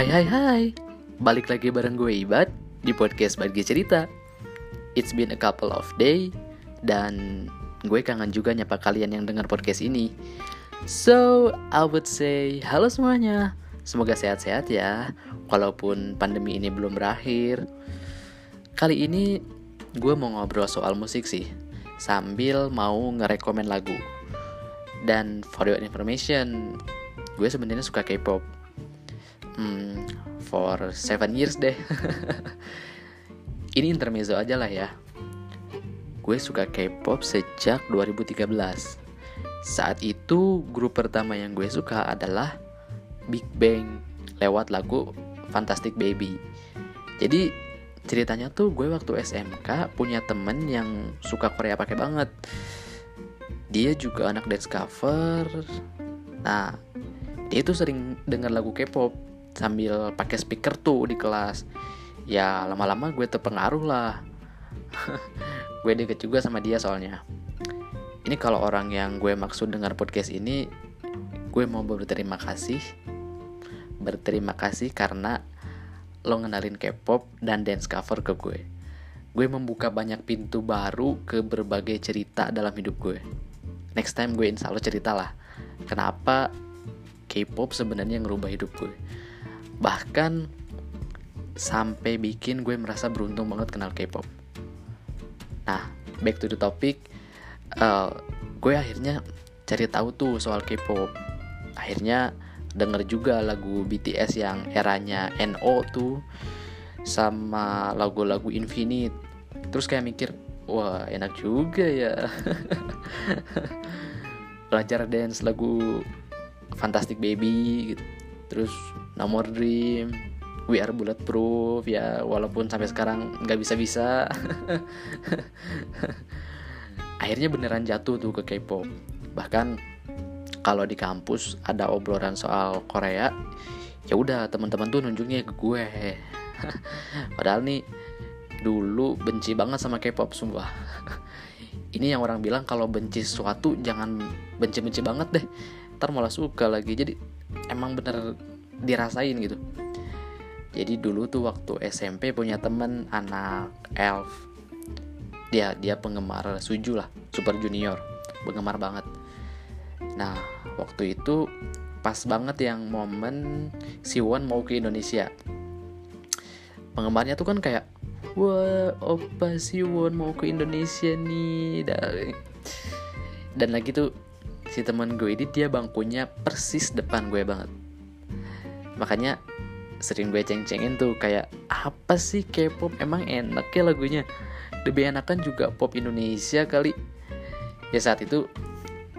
Hai hai hai. Balik lagi bareng gue Ibad Di podcast Bagi Cerita. It's been a couple of day Dan gue kangen juga nyapa kalian yang dengar podcast ini. So, I would say halo semuanya. Semoga sehat-sehat ya Walaupun pandemi ini belum berakhir. Kali ini gue mau ngobrol soal musik sih Sambil mau ngerekomen lagu. Dan for your information Gue sebenarnya suka K-pop hmm, for seven years deh. Ini intermezzo aja lah ya. Gue suka K-pop sejak 2013 saat itu grup pertama yang gue suka adalah Big Bang lewat lagu Fantastic Baby. Jadi ceritanya tuh gue waktu SMK punya temen yang suka Korea pakai banget. Dia juga anak dance cover. Nah dia tuh sering denger lagu K-pop sambil pakai speaker tuh di kelas. Ya lama-lama gue terpengaruh lah. Gue deket juga sama dia soalnya. Ini kalau orang yang gue maksud dengar podcast ini gue mau berterima kasih. Berterima kasih karena lo ngenalin K-pop dan dance cover ke gue. Gue membuka banyak pintu baru ke berbagai cerita dalam hidup gue. Next time gue insya Allah cerita lah kenapa K-pop sebenarnya ngerubah hidup gue bahkan sampai bikin gue merasa beruntung banget kenal K-pop. Nah back to the topic uh, gue akhirnya cari tahu tuh soal K-pop. Akhirnya denger juga lagu BTS yang eranya NO tuh sama lagu-lagu Infinite. Terus kayak mikir wah enak juga ya. Belajar dance lagu Fantastic Baby gitu terus No More Dream. We Are Bulletproof ya walaupun sampai sekarang nggak bisa-bisa. Akhirnya beneran jatuh tuh ke K-pop. Bahkan kalau di kampus ada obrolan soal Korea ya udah teman-teman tuh nunjuknya ke gue. Padahal nih dulu benci banget sama K-pop sumpah. Ini yang orang bilang kalau benci sesuatu jangan benci-benci banget deh. Ntar malah suka lagi. Jadi emang bener dirasain gitu. Jadi dulu tuh waktu SMP punya temen anak elf. Dia dia penggemar suju lah super junior. Penggemar banget. Nah waktu itu pas banget yang momen Siwon mau ke Indonesia. Penggemarnya tuh kan kayak wah opa Siwon mau ke Indonesia nih? Dan lagi tuh si teman gue ini dia bangkunya persis depan gue banget. Makanya sering gue ceng-cengin tuh kayak apa sih K-pop? Emang enak ya lagunya? Lebih enakan juga pop Indonesia kali. Ya saat itu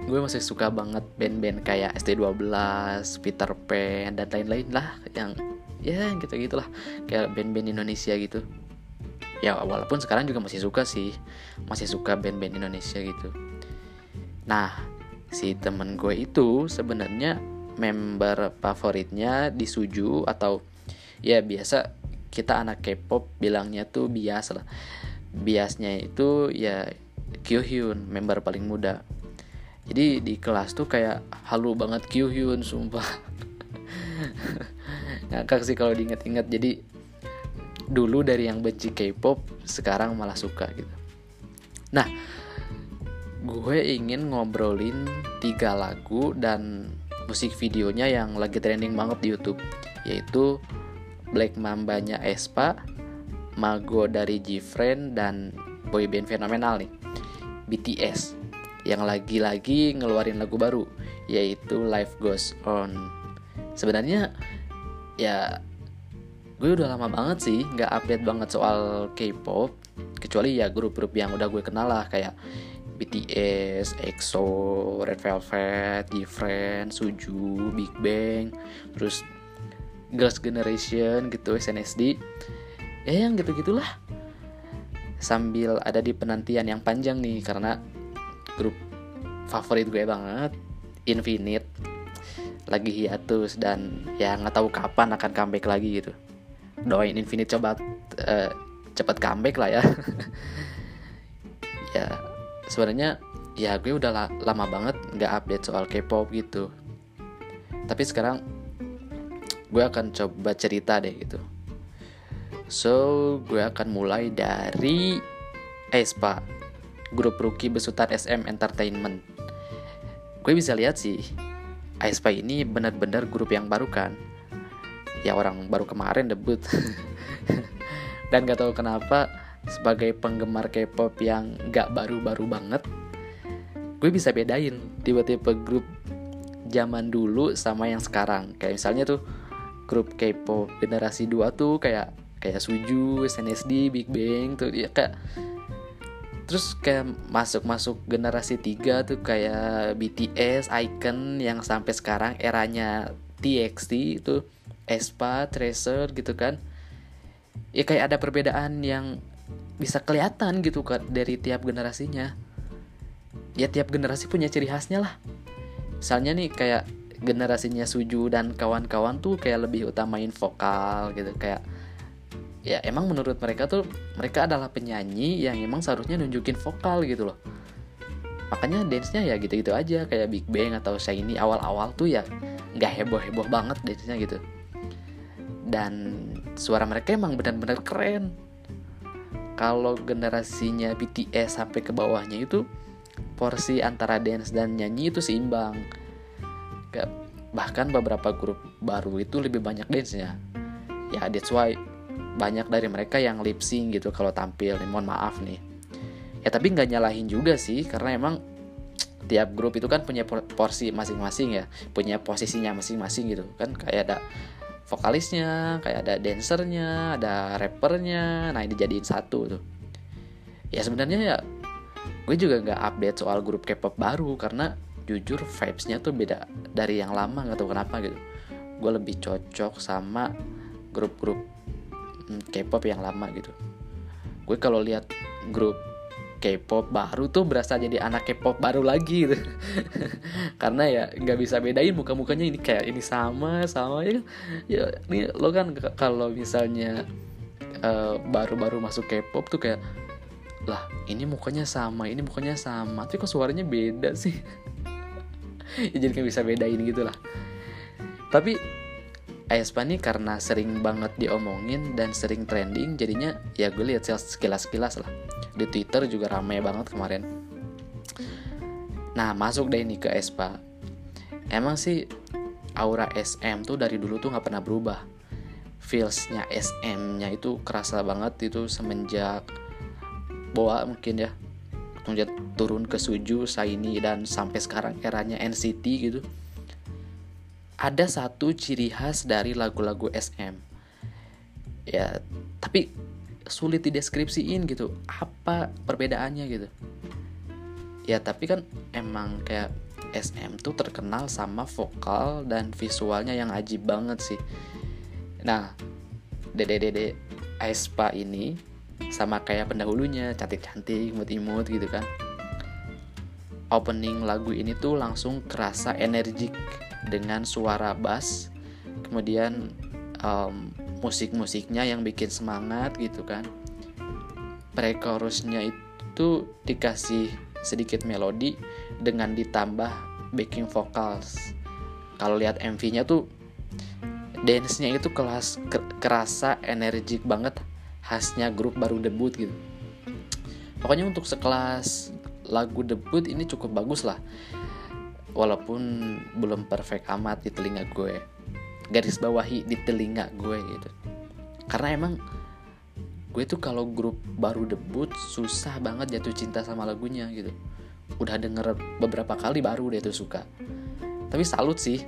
gue masih suka banget band-band kayak ST12, Peter Pan dan lain-lain lah yang ya gitu gitulah kayak band-band Indonesia gitu. Ya walaupun sekarang juga masih suka sih. Masih suka band-band Indonesia gitu. Nah si temen gue itu sebenarnya member favoritnya di Suju atau ya biasa kita anak K-pop bilangnya tuh bias lah. Biasnya itu ya Kyuhyun member paling muda. Jadi di kelas tuh kayak halu banget Kyuhyun sumpah. Ngakak sih kalau diinget-inget jadi dulu dari yang benci K-pop sekarang malah suka gitu. Nah gue ingin ngobrolin tiga lagu dan musik videonya yang lagi trending banget di YouTube yaitu Black Mambanya Espa, Mago dari Gfriend dan boyband fenomenal nih BTS yang lagi-lagi ngeluarin lagu baru yaitu Life Goes On. Sebenarnya ya gue udah lama banget sih nggak update banget soal K-pop kecuali ya grup-grup yang udah gue kenal lah kayak BTS, EXO, Red Velvet, Different, Suju, Big Bang, terus Girls Generation gitu, SNSD. Ya yang gitu-gitulah. Sambil ada di penantian yang panjang nih karena grup favorit gue banget, Infinite lagi hiatus dan ya nggak tahu kapan akan comeback lagi gitu. Doain Infinite coba uh, cepat comeback lah ya. ya sebenarnya ya gue udah la lama banget nggak update soal K-pop gitu. Tapi sekarang gue akan coba cerita deh gitu. So gue akan mulai dari Espa grup rookie besutan SM Entertainment. Gue bisa lihat sih Aespa ini benar-benar grup yang baru kan? Ya orang baru kemarin debut. Dan gak tahu kenapa sebagai penggemar K-pop yang gak baru-baru banget gue bisa bedain tiba-tiba grup zaman dulu sama yang sekarang. Kayak misalnya tuh grup K-pop generasi 2 tuh kayak kayak Suju, SNSD, Big Bang tuh ya kayak terus kayak masuk-masuk generasi 3 tuh kayak BTS, Icon yang sampai sekarang eranya TXT itu Espa, Tracer gitu kan. Ya kayak ada perbedaan yang bisa kelihatan gitu kan dari tiap generasinya. Ya tiap generasi punya ciri khasnya lah. Misalnya nih kayak generasinya Suju dan kawan-kawan tuh kayak lebih utamain vokal gitu. Kayak ya emang menurut mereka tuh mereka adalah penyanyi yang emang seharusnya nunjukin vokal gitu loh. Makanya dance-nya ya gitu-gitu aja kayak Big Bang atau Shiny. Awal-awal tuh ya nggak heboh-heboh banget dance-nya gitu. Dan suara mereka emang benar-benar keren kalau generasinya BTS sampai ke bawahnya itu porsi antara dance dan nyanyi itu seimbang. Bahkan beberapa grup baru itu lebih banyak dance-nya. Ya that's why banyak dari mereka yang lip sync gitu kalau tampil nih mohon maaf nih. Ya tapi nggak nyalahin juga sih karena emang tiap grup itu kan punya porsi masing-masing ya punya posisinya masing-masing gitu. Kan kayak ada vokalisnya kayak ada dancernya ada rappernya. Nah ini jadiin satu tuh. Ya sebenarnya ya gue juga nggak update soal grup K-pop baru karena jujur vibesnya tuh beda dari yang lama nggak tahu kenapa gitu. Gue lebih cocok sama grup-grup K-pop yang lama gitu. Gue kalau lihat grup K-pop baru tuh berasa jadi anak K-pop baru lagi gitu. Karena ya nggak bisa bedain muka-mukanya ini kayak ini sama sama ya. Ya ini lo kan kalau misalnya eh, baru-baru uh, masuk K-pop tuh kayak lah ini mukanya sama ini mukanya sama. Tapi kok suaranya beda sih? Ya jadi nggak bisa bedain gitu lah. Tapi Aespa nih karena sering banget diomongin dan sering trending jadinya ya gue lihat sekilas-sekilas lah. Di Twitter juga ramai banget kemarin. Nah masuk deh ini ke Aespa emang sih aura SM tuh dari dulu tuh nggak pernah berubah. Feelsnya SM-nya itu kerasa banget itu semenjak Boa mungkin ya. Turun ke Suju, Saini dan sampai sekarang eranya NCT gitu ada satu ciri khas dari lagu-lagu SM ya tapi sulit dideskripsiin gitu. Apa perbedaannya gitu? Ya tapi kan emang kayak SM tuh terkenal sama vokal dan visualnya yang ajib banget sih. Nah dede dede Aespa ini sama kayak pendahulunya cantik-cantik imut-imut gitu kan. Opening lagu ini tuh langsung kerasa energik dengan suara bass kemudian um, musik-musiknya yang bikin semangat gitu kan. Pre-chorusnya itu dikasih sedikit melodi dengan ditambah backing vocals. Kalau lihat MV-nya tuh dance-nya itu kelas kerasa energik banget khasnya grup baru debut gitu. Pokoknya untuk sekelas lagu debut ini cukup bagus lah walaupun belum perfect amat di telinga gue garis bawahi di telinga gue gitu. Karena emang gue tuh kalau grup baru debut susah banget jatuh cinta sama lagunya gitu. Udah denger beberapa kali baru dia tuh suka. Tapi salut sih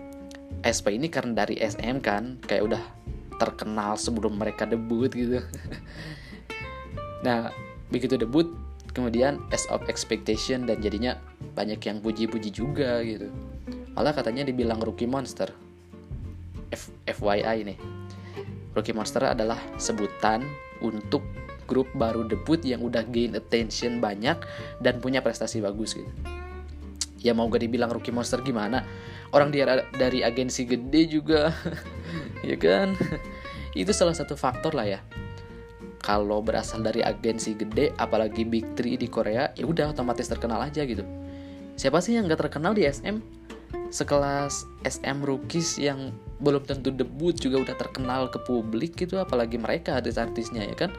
SP ini karena dari SM kan kayak udah terkenal sebelum mereka debut gitu. Nah begitu debut kemudian as of expectation dan jadinya banyak yang puji-puji juga gitu. Malah katanya dibilang rookie monster. F FYI nih. Rookie monster adalah sebutan untuk grup baru debut yang udah gain attention banyak dan punya prestasi bagus gitu. Ya mau gak dibilang rookie monster gimana? Orang dia dari agensi gede juga ya kan? Itu salah satu faktor lah ya. Kalau berasal dari agensi gede apalagi big three di Korea ya udah otomatis terkenal aja gitu siapa sih yang nggak terkenal di SM sekelas SM Rookies yang belum tentu debut juga udah terkenal ke publik gitu apalagi mereka artis-artisnya ya kan?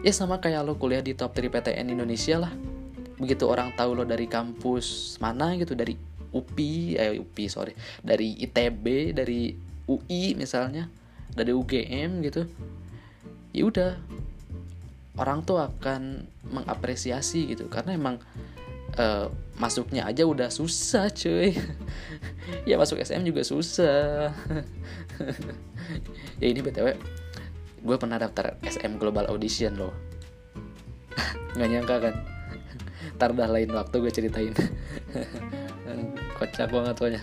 Ya sama kayak lo kuliah di top 3 PTN Indonesia lah. Begitu orang tahu lo dari kampus mana gitu dari UPI eh UPI sorry dari ITB dari UI misalnya dari UGM gitu ya udah. Orang tuh akan mengapresiasi gitu karena emang uh, masuknya aja udah susah cuy. Ya masuk SM juga susah. Ya ini btw gue pernah daftar SM Global Audition loh. Nggak nyangka kan? Ntar dah lain waktu gue ceritain. Kocak banget pokoknya.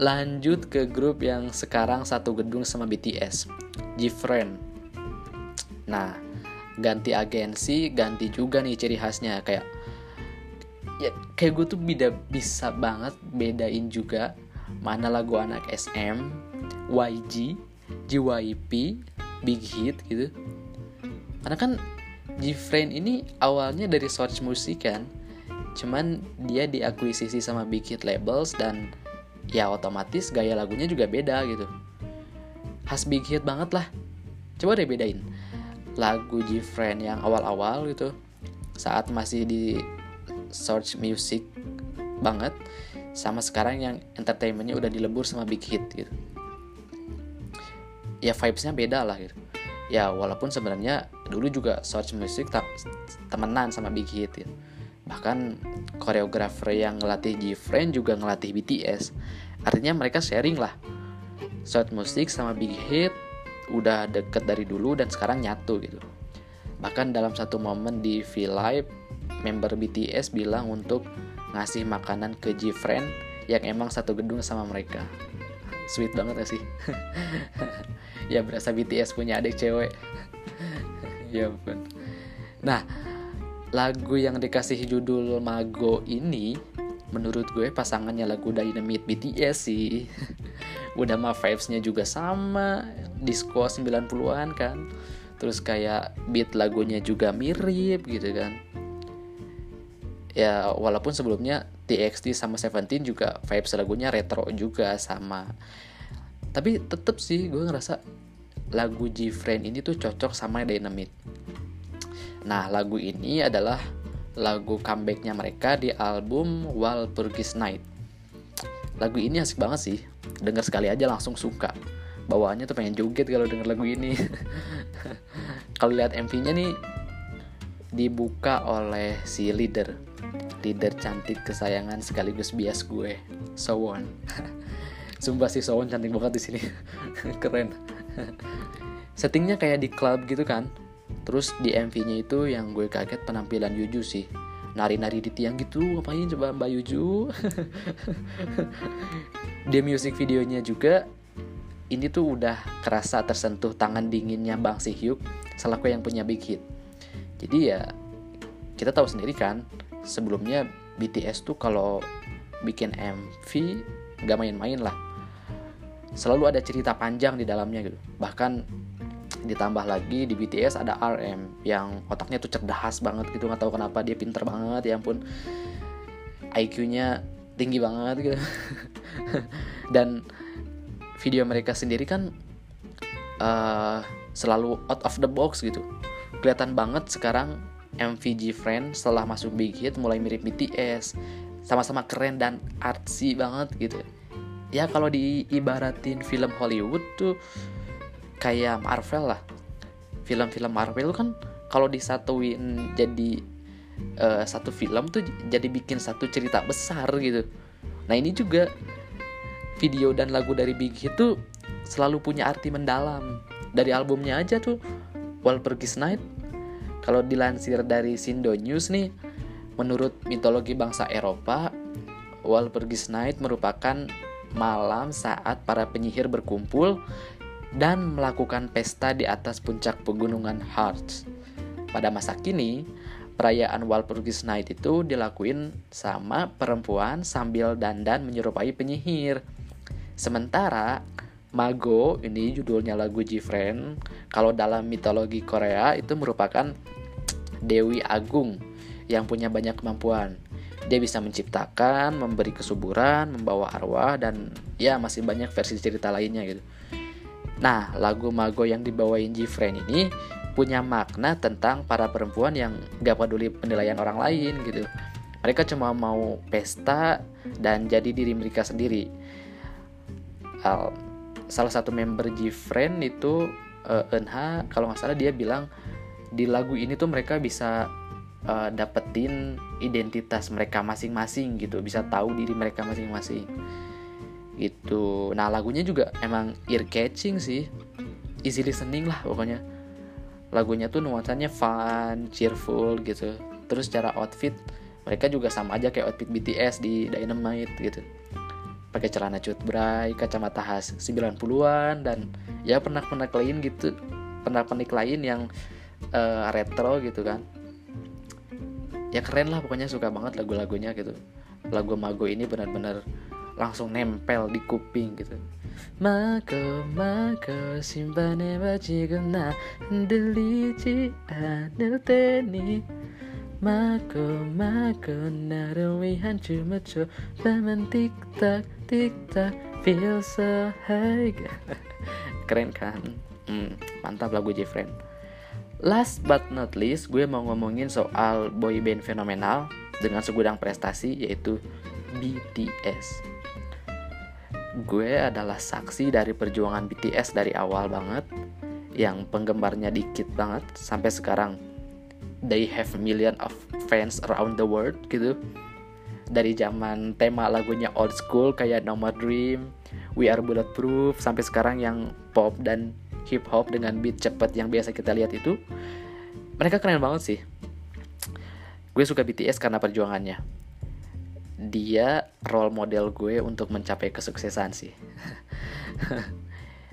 Lanjut ke grup yang sekarang satu gedung sama BTS Gfriend. Nah ganti agensi ganti juga nih ciri khasnya. Kayak ya kayak gue tuh beda bisa banget bedain juga mana lagu anak SM, YG, JYP, Big Hit gitu. Karena kan Gfriend ini awalnya dari Source Music kan, cuman dia diakuisisi sama Big Hit Labels dan ya otomatis gaya lagunya juga beda gitu. Khas Big Hit banget lah. Coba deh bedain lagu Gfriend yang awal-awal gitu saat masih di search music banget sama sekarang yang entertainmentnya udah dilebur sama big hit gitu. Ya vibesnya beda lah gitu. Ya walaupun sebenarnya dulu juga search music tak temenan sama big hit gitu. bahkan koreografer yang ngelatih Gfriend juga ngelatih BTS artinya mereka sharing lah. Search music sama big hit udah deket dari dulu dan sekarang nyatu gitu bahkan dalam satu momen di V Live member BTS bilang untuk ngasih makanan ke G-Friend yang emang satu gedung sama mereka. Sweet banget ya sih. ya berasa BTS punya adik cewek. ya ampun. Nah, lagu yang dikasih judul Mago ini menurut gue pasangannya lagu Dynamite BTS sih. Udah mah vibes-nya juga sama, disco 90-an kan. Terus kayak beat lagunya juga mirip gitu kan. Ya walaupun sebelumnya TXT sama Seventeen juga vibes lagunya retro juga sama. Tapi tetep sih gue ngerasa lagu G-Friend ini tuh cocok sama Dynamite. Nah lagu ini adalah lagu comebacknya mereka di album Walpurgis Night. Lagu ini asik banget sih. Denger sekali aja langsung suka bawaannya tuh pengen joget kalau denger lagu ini. Kalau lihat MV-nya nih dibuka oleh si leader. Leader cantik kesayangan sekaligus bias gue Sowon. Sumpah sih Sowon cantik banget di sini. Keren. Settingnya kayak di club gitu kan. Terus di MV-nya itu yang gue kaget penampilan Yuju sih. Nari-nari di tiang gitu ngapain coba Mbak Yuju? Di music videonya juga ini tuh udah kerasa tersentuh tangan dinginnya Bang Sihyuk selaku yang punya big hit. Jadi ya kita tahu sendiri kan sebelumnya BTS tuh kalau bikin MV gak main-main lah. Selalu ada cerita panjang di dalamnya gitu. Bahkan ditambah lagi di BTS ada RM yang otaknya tuh cerdas banget gitu nggak tahu kenapa dia pinter banget ya ampun. IQ-nya tinggi banget gitu. Dan video mereka sendiri kan uh, selalu out of the box gitu. Kelihatan banget sekarang MVG Friend setelah masuk Big Hit mulai mirip BTS sama-sama keren dan artsy banget gitu. Ya kalau diibaratin film Hollywood tuh kayak Marvel lah. Film-film Marvel kan kalau disatuin jadi uh, satu film tuh jadi bikin satu cerita besar gitu. Nah ini juga video dan lagu dari Big Hit tuh selalu punya arti mendalam dari albumnya aja tuh Walpurgis Night kalau dilansir dari Sindo News nih menurut mitologi bangsa Eropa Walpurgis Night merupakan malam saat para penyihir berkumpul dan melakukan pesta di atas puncak pegunungan Harz. Pada masa kini, perayaan Walpurgis Night itu dilakuin sama perempuan sambil dandan menyerupai penyihir. Sementara Mago ini judulnya lagu Jifren. Kalau dalam mitologi Korea itu merupakan Dewi Agung yang punya banyak kemampuan. dia bisa menciptakan, memberi kesuburan, membawa arwah dan ya masih banyak versi cerita lainnya gitu. Nah, lagu Mago yang dibawain Jifren ini punya makna tentang para perempuan yang gak peduli penilaian orang lain gitu. Mereka cuma mau pesta dan jadi diri mereka sendiri. Uh, salah satu member Jifren itu uh, Enha, kalau nggak salah dia bilang di lagu ini tuh mereka bisa uh, dapetin identitas mereka masing-masing gitu bisa tahu diri mereka masing-masing gitu. Nah lagunya juga emang ear catching sih. Easy listening lah pokoknya. Lagunya tuh nuansanya fun cheerful gitu. Terus cara outfit mereka juga sama aja kayak outfit BTS di Dynamite gitu pakai celana cutbray, kacamata khas 90-an dan ya pernah-pernah lain gitu pernah-pernah lain yang uh, retro gitu kan. Ya keren lah pokoknya suka banget lagu-lagunya gitu. Lagu Mago ini benar-benar langsung nempel di kuping gitu. Mago Mago simbane na deliji anil teni. Mago Mago naruwihan cuma coba tik tak tik tak feel so high keren kan hmm, mantap lagu Jeffrey Last but not least, gue mau ngomongin soal boy band fenomenal dengan segudang prestasi yaitu BTS. Gue adalah saksi dari perjuangan BTS dari awal banget, yang penggemarnya dikit banget sampai sekarang. They have million of fans around the world gitu. Dari zaman tema lagunya old school kayak No More Dream, We Are Bulletproof sampai sekarang yang pop dan hip hop dengan beat cepet yang biasa kita lihat itu mereka keren banget sih. Gue suka BTS karena perjuangannya. Dia role model gue untuk mencapai kesuksesan sih.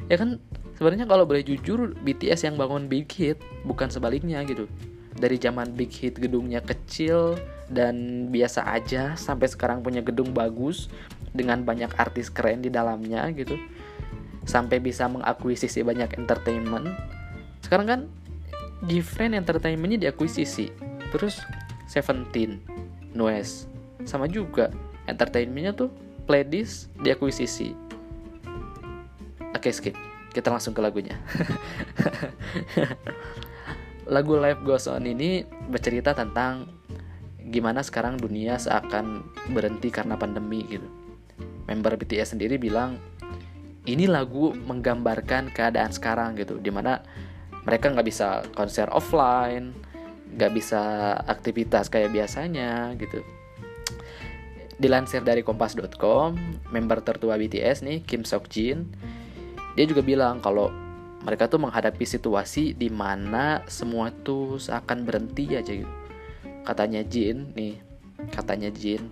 Ya kan sebenarnya kalau boleh jujur BTS yang bangun big hit bukan sebaliknya gitu dari zaman big hit gedungnya kecil dan biasa aja sampai sekarang punya gedung bagus dengan banyak artis keren di dalamnya gitu. Sampai bisa mengakuisisi banyak entertainment. Sekarang kan different entertainmentnya diakuisisi. Terus Seventeen Noise sama juga entertainmentnya tuh playlist diakuisisi. Oke skip. Kita langsung ke lagunya lagu Life Goes On ini bercerita tentang gimana sekarang dunia seakan berhenti karena pandemi gitu. Member BTS sendiri bilang ini lagu menggambarkan keadaan sekarang gitu di mana mereka nggak bisa konser offline nggak bisa aktivitas kayak biasanya gitu. Dilansir dari kompas.com member tertua BTS nih Kim Sok Jin dia juga bilang kalau mereka tuh menghadapi situasi di mana semua tuh seakan berhenti aja gitu katanya Jin nih katanya Jin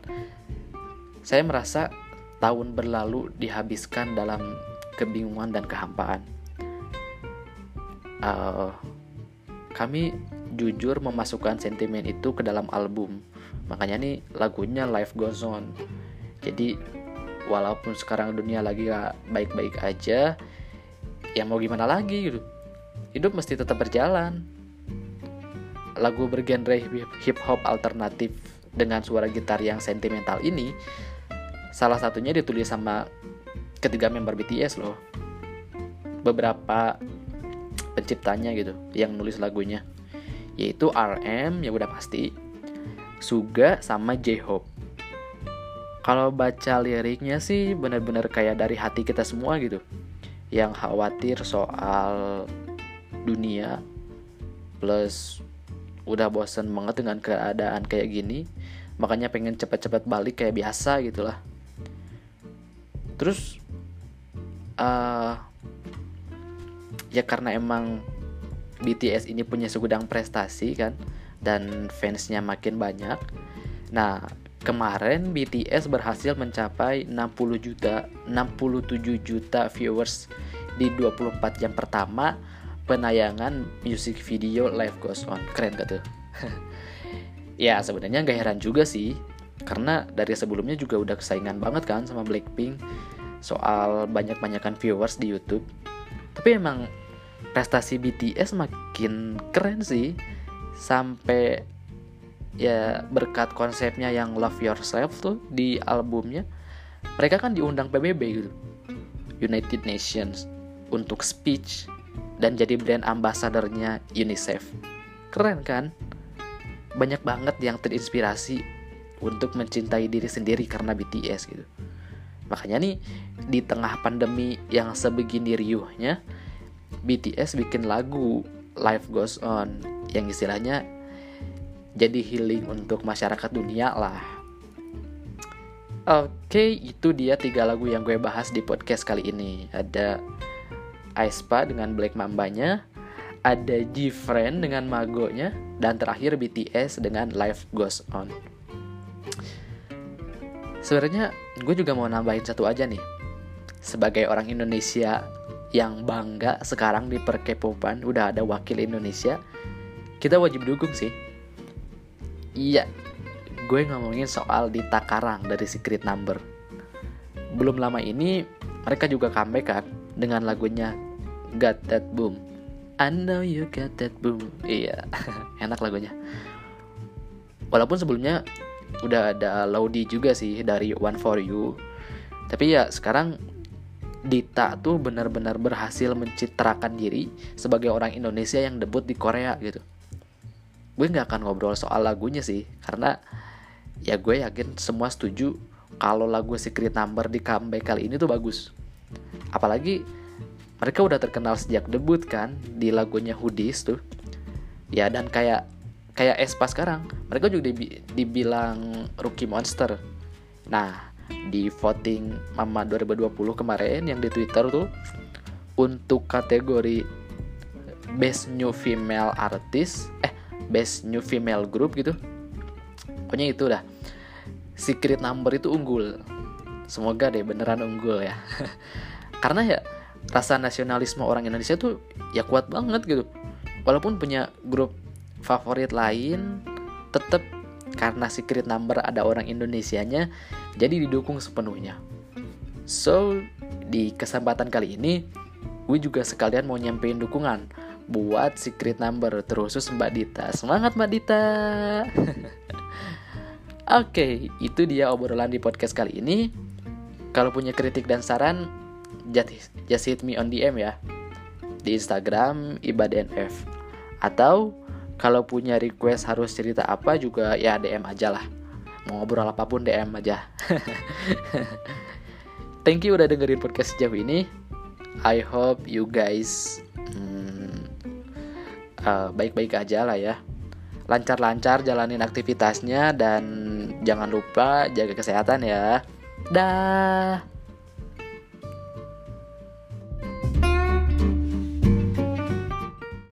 saya merasa tahun berlalu dihabiskan dalam kebingungan dan kehampaan. Uh, kami jujur memasukkan sentimen itu ke dalam album. Makanya nih lagunya Life Goes On. Jadi walaupun sekarang dunia lagi baik-baik aja, ya mau gimana lagi gitu. Hidup mesti tetap berjalan. Lagu bergenre hip hop alternatif dengan suara gitar yang sentimental ini salah satunya ditulis sama ketiga member BTS loh beberapa penciptanya gitu yang nulis lagunya yaitu RM ya udah pasti Suga sama J-Hope kalau baca liriknya sih benar-benar kayak dari hati kita semua gitu yang khawatir soal dunia plus udah bosen banget dengan keadaan kayak gini makanya pengen cepat-cepat balik kayak biasa gitulah. Terus uh, ya karena emang BTS ini punya segudang prestasi kan dan fansnya makin banyak. Nah kemarin BTS berhasil mencapai 60 juta 67 juta viewers di 24 jam pertama. Penayangan music video Live Goes On. Keren gak tuh? Ya sebenarnya gak heran juga sih. Karena dari sebelumnya juga udah kesaingan banget kan sama Blackpink soal banyak-banyakan viewers di YouTube. Tapi emang prestasi BTS makin keren sih. Sampai ya berkat konsepnya yang love yourself tuh di albumnya mereka kan diundang PBB gitu. United Nations untuk speech dan jadi brand ambassadornya UNICEF. Keren kan? Banyak banget yang terinspirasi untuk mencintai diri sendiri karena BTS gitu. Makanya nih di tengah pandemi yang sebegini riuhnya BTS bikin lagu Life Goes On yang istilahnya jadi healing untuk masyarakat dunia lah. Oke, itu dia tiga lagu yang gue bahas di podcast kali ini. Ada aespa dengan Black Mambanya, ada G-Friend dengan Magonya, dan terakhir BTS dengan Life Goes On. Sebenarnya gue juga mau nambahin satu aja nih. Sebagai orang Indonesia yang bangga sekarang di perkepopan udah ada wakil Indonesia, kita wajib dukung sih. Iya, gue ngomongin soal di Takarang dari Secret Number. Belum lama ini mereka juga comeback kan dengan lagunya Got That Boom. I know you got that boom. Iya, enak lagunya. Walaupun sebelumnya udah ada Laudi juga sih dari One For You. Tapi ya sekarang Dita tuh benar-benar berhasil mencitrakan diri sebagai orang Indonesia yang debut di Korea gitu. Gue nggak akan ngobrol soal lagunya sih, karena ya gue yakin semua setuju kalau lagu Secret Number di comeback kali ini tuh bagus. Apalagi mereka udah terkenal sejak debut kan di lagunya Hoodies tuh. Ya dan kayak kayak Espa sekarang, mereka juga dibilang rookie monster. Nah, di voting Mama 2020 kemarin yang di Twitter tuh untuk kategori Best New Female Artist, eh Best New Female Group gitu. Pokoknya itu dah secret number itu unggul. Semoga deh beneran unggul ya. Karena ya rasa nasionalisme orang Indonesia tuh ya kuat banget gitu. Walaupun punya grup favorit lain tetap karena secret number ada orang Indonesianya jadi didukung sepenuhnya. So di kesempatan kali ini gue juga sekalian mau nyampein dukungan buat secret number terusus Mbak Dita semangat Mbak Dita Oke, itu dia obrolan di podcast kali ini. Kalau punya kritik dan saran, just hit me on DM ya. Di Instagram ibadnf. Atau kalau punya request harus cerita apa juga ya DM aja lah. Mau ngobrol apa pun DM aja. Thank you udah dengerin podcast sejauh ini. I hope you guys hmm, uh, baik-baik aja lah ya lancar-lancar jalanin aktivitasnya dan jangan lupa jaga kesehatan ya. Dah.